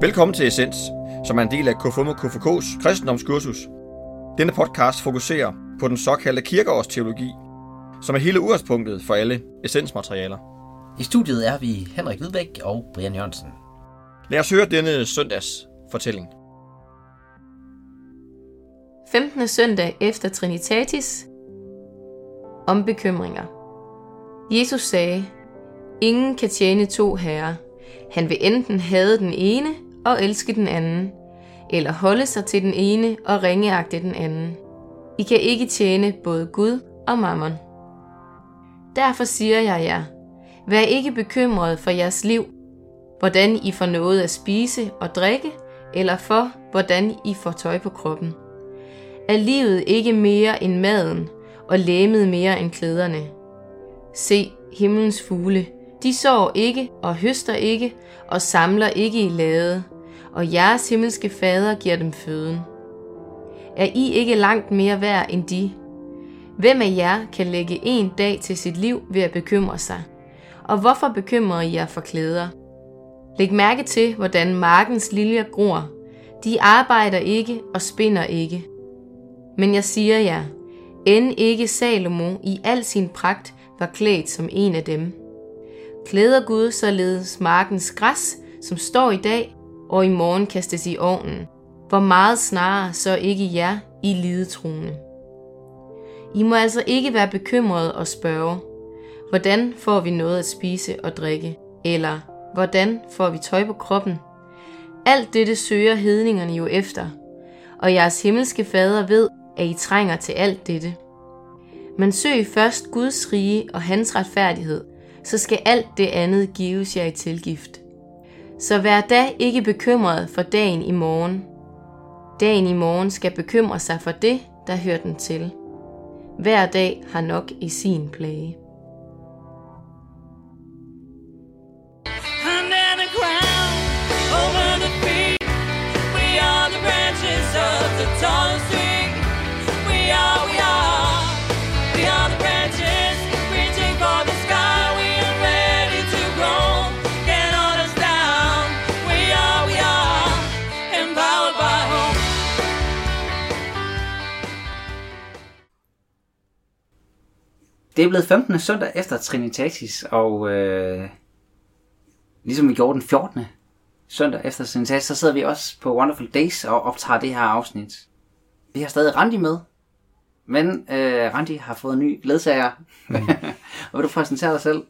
Velkommen til Essens, som er en del af KFUM og KFK's kristendomskursus. Denne podcast fokuserer på den såkaldte kirkeårsteologi, som er hele udgangspunktet for alle essensmaterialer. I studiet er vi Henrik Hvidbæk og Brian Jørgensen. Lad os høre denne søndags fortælling. 15. søndag efter Trinitatis om bekymringer. Jesus sagde, Ingen kan tjene to herrer. Han vil enten hade den ene og elske den anden, eller holde sig til den ene og ringeagte den anden. I kan ikke tjene både Gud og mammon. Derfor siger jeg jer, vær ikke bekymret for jeres liv, hvordan I får noget at spise og drikke, eller for, hvordan I får tøj på kroppen. Er livet ikke mere end maden, og læmet mere end klæderne? Se himlens fugle, de sår ikke og høster ikke og samler ikke i lade, og jeres himmelske fader giver dem føden. Er I ikke langt mere værd end de? Hvem af jer kan lægge en dag til sit liv ved at bekymre sig? Og hvorfor bekymrer I jer for klæder? Læg mærke til, hvordan markens liljer gror. De arbejder ikke og spinder ikke. Men jeg siger jer, end ikke Salomo i al sin pragt var klædt som en af dem. Klæder Gud således markens græs, som står i dag, og i morgen kastes i ovnen. Hvor meget snarere så ikke jer i lidetroende. I må altså ikke være bekymrede og spørge, hvordan får vi noget at spise og drikke, eller hvordan får vi tøj på kroppen? Alt dette søger hedningerne jo efter, og jeres himmelske fader ved, at I trænger til alt dette. Men søg først Guds rige og hans retfærdighed, så skal alt det andet gives jer i tilgift. Så vær da ikke bekymret for dagen i morgen. Dagen i morgen skal bekymre sig for det, der hører den til. Hver dag har nok i sin plage. Det er blevet 15. søndag efter Trinitatis, og øh, ligesom vi gjorde den 14. søndag efter Trinitatis, så sidder vi også på Wonderful Days og optager det her afsnit. Vi har stadig Randi med, men øh, Randi har fået en ny ledsager. og vil du præsentere dig selv?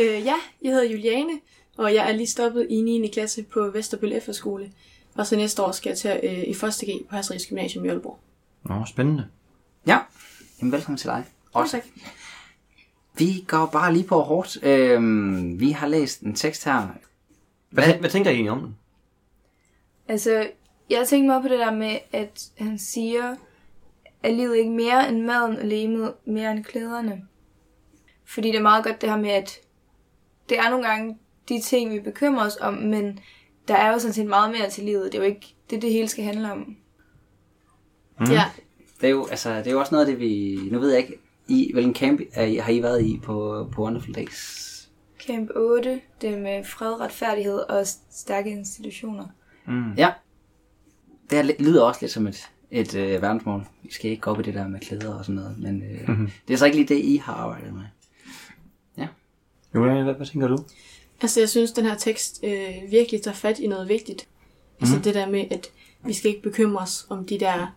Øh, ja, jeg hedder Juliane, og jeg er lige stoppet i 9. klasse på Vesterbøl Efterskole. Og så næste år skal jeg til øh, i 1. G på Hasrigs Gymnasium i Aalborg. Nå, spændende. Ja, Jamen, velkommen til dig. Også. tak. Vi går bare lige på hårdt. Øhm, vi har læst en tekst her. Hvad, hvad tænker I egentlig om den? Altså, jeg tænker meget på det der med, at han siger, at livet ikke mere end maden og lemet mere end klæderne. Fordi det er meget godt det her med, at det er nogle gange de ting, vi bekymrer os om, men der er jo sådan set meget mere til livet. Det er jo ikke det, det hele skal handle om. Mm. Ja, Det er jo, altså, det er jo også noget af det, vi... Nu ved jeg ikke, i, hvilken camp er I, har I været i på, på Wonderful Days? Camp 8, det med fred, retfærdighed og stærke institutioner. Mm. Ja. Det lyder også lidt som et, et øh, verdensmål. Vi skal ikke gå op i det der med klæder og sådan noget, men øh, mm-hmm. det er så ikke lige det, I har arbejdet med. Juliane, hvad, hvad tænker du? altså jeg synes, den her tekst øh, virkelig tager fat i noget vigtigt. Altså det der med, at vi skal ikke bekymre os om de der,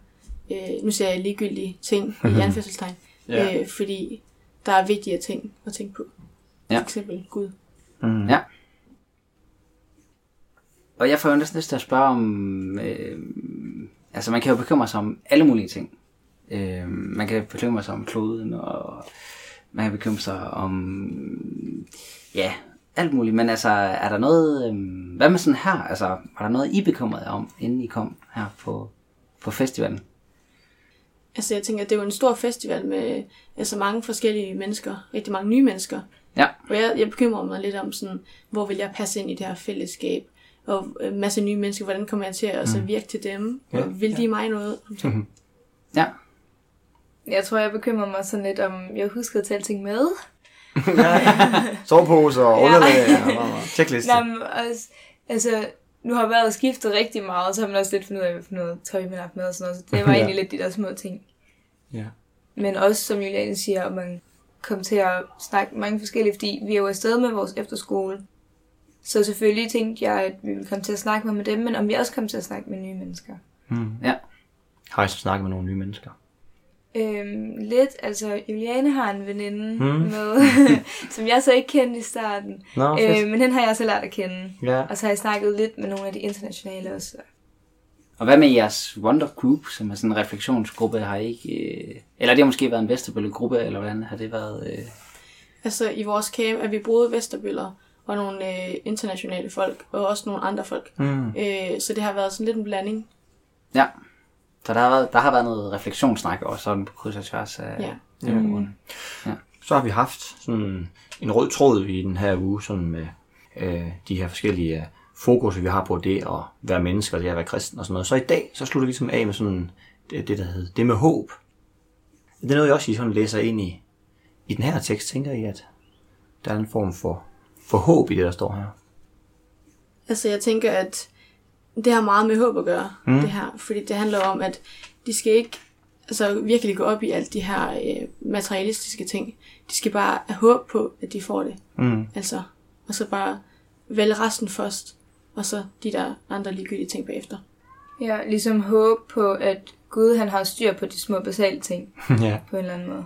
øh, nu siger jeg ligegyldige ting i anførselstegn. Ja. øh, fordi der er vigtigere ting at tænke på. Ja. For eksempel Gud. Mm. Ja. Og jeg får jo næsten lyst til at spørge om... Øh, altså, man kan jo bekymre sig om alle mulige ting. Øh, man kan bekymre sig om kloden, og man kan bekymre sig om... Ja, alt muligt. Men altså, er der noget... Øh, hvad med sådan her? Altså, var der noget, I bekymrede om, inden I kom her på, på festivalen? Altså jeg tænker, det er jo en stor festival med altså mange forskellige mennesker, rigtig mange nye mennesker. Ja. Og jeg, jeg bekymrer mig lidt om sådan, hvor vil jeg passe ind i det her fællesskab? Og en masse nye mennesker, hvordan kommer jeg til at altså, virke til dem? Ja, Og vil de mig noget? Ja. Jeg tror, jeg bekymrer mig sådan lidt om, jeg husker at tage alting med. Soveposer og underlag og checkliste. Men også, altså, nu har vejret skiftet rigtig meget, så har man også lidt fundet ud af, hvad for noget tøj man har haft med og sådan noget. Så det var Ja. egentlig lidt de der små ting. Ja. Men også, som Juliane siger, at man kom til at snakke med mange forskellige, fordi vi er jo afsted med vores efterskole. Så selvfølgelig tænkte jeg, at vi ville komme til at snakke med, med dem, men om vi også kom til at snakke med nye mennesker. Mm. Ja. Har I så snakket med nogle nye mennesker? Øhm, lidt, altså Juliane har en veninde Hmm. mm. med, som jeg så ikke kendte i starten. Nå, øh, men hende har jeg så lært at kende. Ja. Og så har jeg snakket lidt med nogle af de internationale også. Og hvad med jeres Wonder Group, som er sådan en refleksionsgruppe, har I ikke... Øh, eller det har måske været en Vesterbølle-gruppe, eller hvordan har det været? Øh, Altså i vores camp er vi både Vesterbøller og nogle øh, internationale folk, og også nogle andre folk. Mm. Øh, så det har været sådan lidt en blanding. ja. Så der har, været, der har været noget refleksionssnak også sådan på kryds og tværs af... Ja. af ugerne. Så har vi haft sådan en rød tråd i den her uge, sådan med øh, de her forskellige øh, fokus, vi har på det at være mennesker, og det at være kristen og sådan noget. Så i dag, så slutter vi ligesom af med sådan det, det der hedder det med håb. Det er noget, jeg også I sådan læser ind i, i den her tekst, tænker I, at der er en form for, for håb i det, der står her. Altså jeg tænker, at det har meget med håb at gøre, mm. det her. Fordi det handler om, at de skal ikke altså, virkelig gå op i alt de her øh, materialistiske ting. De skal bare have håb på, at de får det. Mm. Altså, og så bare vælge resten først, og så de der andre ligegyldige ting bagefter. Ja, ligesom håb på, at Gud han har styr på de små basale ting ja. på en eller anden måde.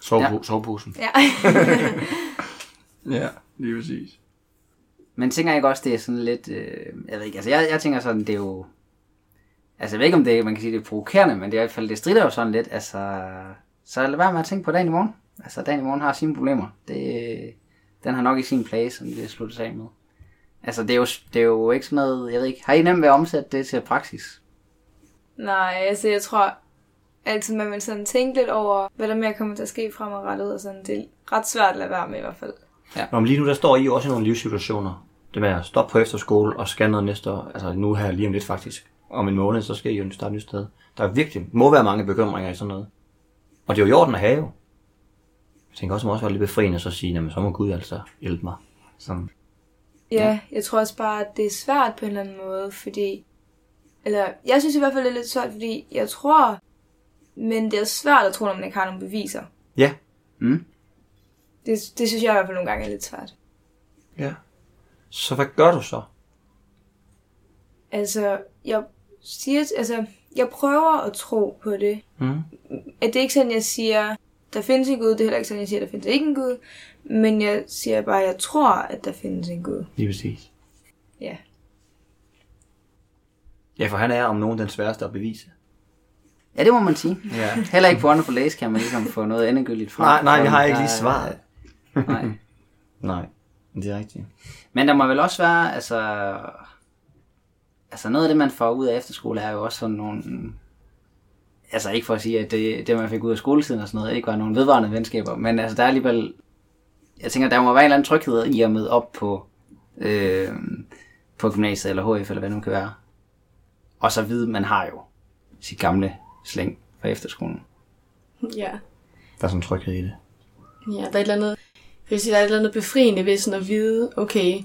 Sove, Ja. ja. Soveposen. Ja. Ja, lige præcis. Men tænker jeg ikke også, det er sådan lidt... Øh, jeg ved ikke, altså jeg, jeg tænker sådan, det er jo... Altså jeg ved ikke, om det er, man kan sige, det er provokerende, men det er i hvert fald, det strider jo sådan lidt. Altså, så lad være med at tænke på dagen i morgen. Altså dagen i morgen har sine problemer. Det, den har nok ikke sin place, som vi har sluttet af med. Altså det er, jo, det er jo ikke sådan noget, jeg ved ikke, har I nemt ved at omsætte det til praksis? Nej, altså jeg tror altid, man vil sådan tænke lidt over, hvad der mere kommer til at ske fremadrettet, og sådan, det er ret svært at lade være med i hvert fald. Nå, men lige nu der står I også i nogle livssituationer. Det med at stoppe på efterskole og skal noget næste år. Altså nu her lige om lidt faktisk. Om en måned, så skal I jo starte et nyt sted. Der er virkelig, må være mange bekymringer i sådan noget. Og det er jo i orden at have jo. Jeg tænker også, det må også være lidt befriende så at sige, jamen så må Gud altså hjælpe mig. Sådan. Ja, ja, jeg tror også bare, at det er svært på en eller anden måde, fordi... Eller, jeg synes i hvert fald, det er lidt svært, fordi jeg tror... Men det er svært at tro, når man ikke har nogen beviser. Ja. Mm? Det, det synes jeg i hvert fald nogle gange er lidt svært. Ja. Så hvad gør du så? Altså, jeg siger... Altså, jeg prøver at tro på det. Mm. At det er ikke sådan, jeg siger, der findes en Gud. Det er heller ikke sådan, jeg siger, der findes ikke en Gud. Men jeg siger bare, at jeg tror, at der findes en Gud. Lige præcis. Ja. Ja, for han er om nogen den sværeste at bevise. Ja, det må man sige. Ja. Heller ikke på Wonderful Days kan man ligesom få noget endegyldigt fra. Nej, nej, jeg har ikke lige svaret. Nej. Nej, det er rigtigt. Men der må vel også være, altså... Altså noget af det, man får ud af efterskole, er jo også sådan nogle... Altså ikke for at sige, at det, det man fik ud af skoletiden og sådan noget, ikke var nogle vedvarende venskaber, men altså der er alligevel... Jeg tænker, der må være en eller anden tryghed i at møde op på, øh, på gymnasiet eller HF, eller hvad det nu kan være. Og så vide, man har jo sit gamle slæng fra efterskolen. Ja. Der er sådan en tryghed i det. Ja, der er et eller andet, jeg sige, der er et eller andet befriende ved sådan at vide, okay,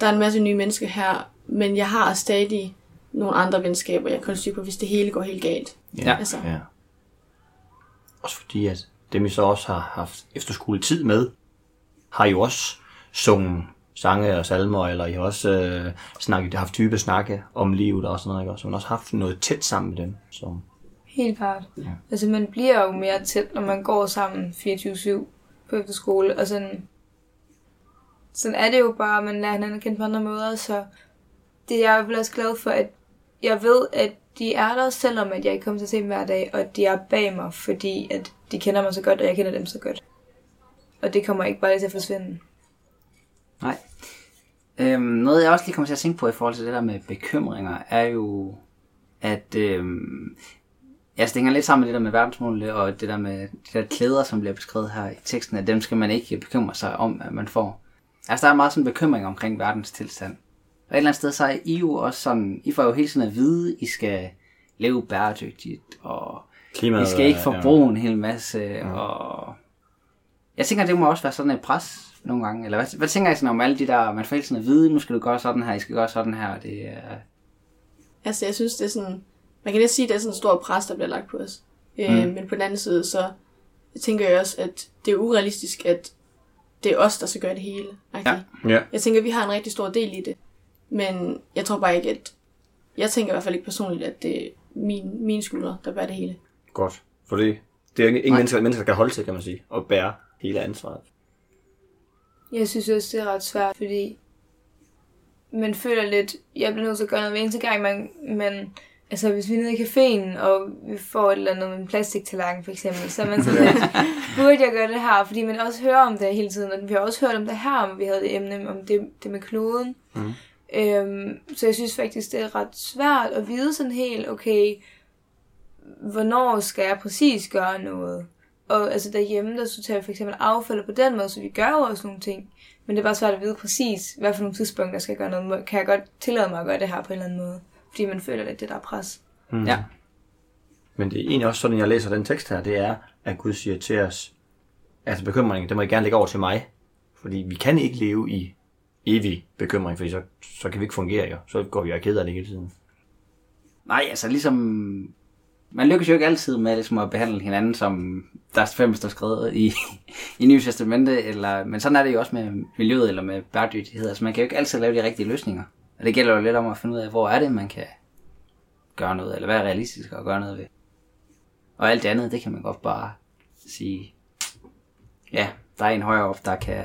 der er en masse nye mennesker her, men jeg har stadig nogle andre venskaber, jeg kan holde styr på, hvis det hele går helt galt. Ja. Altså, Ja. Også fordi, at dem vi så også har haft efterskoletid med, har jo også sunget sange og salmer, eller I har også øh, snakket, haft dybe snakke om livet og sådan noget, ikke? Så man har også haft noget tæt sammen med dem. Som, Helt klart. Ja. Altså, man bliver jo mere tæt, når man går sammen 24-7 på efterskole, og sådan... Sådan er det jo bare, man lærer hinanden at kende på andre måder, så det er jeg også glad for, at jeg ved, at de er der, selvom at jeg ikke kommer til at se dem hver dag, og at de er bag mig, fordi at de kender mig så godt, og jeg kender dem så godt. Og det kommer ikke bare lige til at forsvinde. Nej. Øhm, noget jeg også lige kommer til at tænke på i forhold til det der med bekymringer, er jo, at øhm, jeg hænger lidt sammen med det der med verdensmålene, og det der med de der klæder, som bliver beskrevet her i teksten, at dem skal man ikke bekymre sig om, at man får. Altså der er meget sådan en bekymring omkring verdens tilstand. Og et eller andet sted, så er I jo også sådan, I får jo hele tiden at vide, I skal leve bæredygtigt, og Klimaet I skal ikke forbruge en hel masse, ja. og jeg tænker, det må også være sådan et pres nogle gange? Eller hvad, hvad tænker I sådan om alle de der, man får hele tiden at vide, nu skal du gøre sådan her, I skal gøre sådan her, og det er... Altså, jeg synes, det er sådan... Man kan næsten sige, at det er sådan en stor pres, der bliver lagt på os. Mm. Øh, men på den anden side, så tænker jeg også, at det er urealistisk, at det er os, der skal gøre det hele. Ja. Ja. Jeg tænker, at vi har en rigtig stor del i det. Men jeg tror bare ikke, at... Jeg tænker i hvert fald ikke personligt, at det er min, mine skuldre, der bærer det hele. Godt. For det, det er ingen mennesker, mennesker, der kan holde til, kan man sige, og bære hele ansvaret. Jeg synes også, det er ret svært, fordi man føler lidt, jeg bliver nødt til at gøre noget hver eneste gang, man, man altså hvis vi er nede i caféen, og vi får et eller andet med en plastiktallerken for eksempel, så er man sådan lidt, burde jeg gøre det her? Fordi man også hører om det hele tiden, og vi har også hørt om det her, om vi havde det emne om det, det med kloden. Mm. Øhm, så jeg synes faktisk, det er ret svært at vide sådan helt, okay, hvornår skal jeg præcis gøre noget? Og altså derhjemme, der sorterer vi for eksempel affald på den måde, så vi gør jo også nogle ting. Men det er bare svært at vide præcis, hvad for nogle tidspunkter jeg skal gøre noget. Kan jeg godt tillade mig at gøre det her på en eller anden måde? Fordi man føler lidt det der er pres. Mm. Ja. Men det er egentlig også sådan, jeg læser den tekst her, det er, at Gud siger til os, altså bekymringen, det må I gerne lægge over til mig. Fordi vi kan ikke leve i evig bekymring, fordi så, så kan vi ikke fungere jo. Så går vi og er ked af det hele tiden. Nej, altså ligesom... Man lykkes jo ikke altid med ligesom at behandle hinanden, som der er fem står skrevet i, i Nye Testamente, eller, men sådan er det jo også med miljøet eller med bæredygtighed. Altså man kan jo ikke altid lave de rigtige løsninger. Og det gælder jo lidt om at finde ud af, hvor er det, man kan gøre noget, eller hvad er realistisk at gøre noget ved. Og alt det andet, det kan man godt bare sige, ja, der er en højere op, der kan,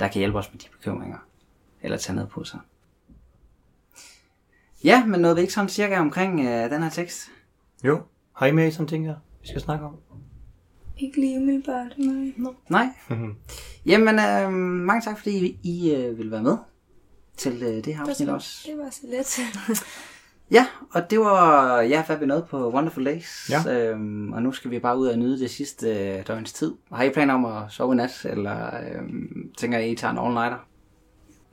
der kan hjælpe os med de bekymringer, eller tage noget på sig. Ja, men nåede vi ikke sådan cirka omkring øh, den her tekst? Jo. Har I med i sådan ting her, vi skal snakke om? Ikke lige umiddelbart, nej. Nej. Jamen, øh, mange tak, fordi I, I øh, vil være med til øh, det her afsnit også. Det var så let. Ja, og det var, ja, hvad vi nåede på Wonderful Days. Ja. Øhm, og nu skal vi bare ud og nyde det sidste øh, døgns tid. Har I planer om at sove i nat, eller øhm, tænker I, I tager en all-nighter?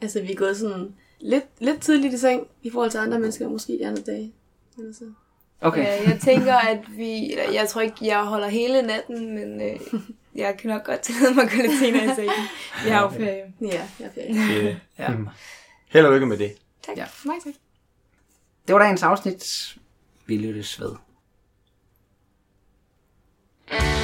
Altså, vi er gået sådan lidt, lidt tidligt i seng, i forhold til andre mennesker, måske de andre dage. Eller så. Okay. Ja, jeg tænker, at vi... Eller, jeg tror ikke, jeg holder hele natten, men øh, jeg kan nok godt tillade mig at gå lidt senere i sengen. Jeg har jo ferie. Ja, jeg er ferie. Det, Ja. Held og lykke med det. Tak. Ja. Mange tak. Det var dagens afsnit. Vi lyttes ved. I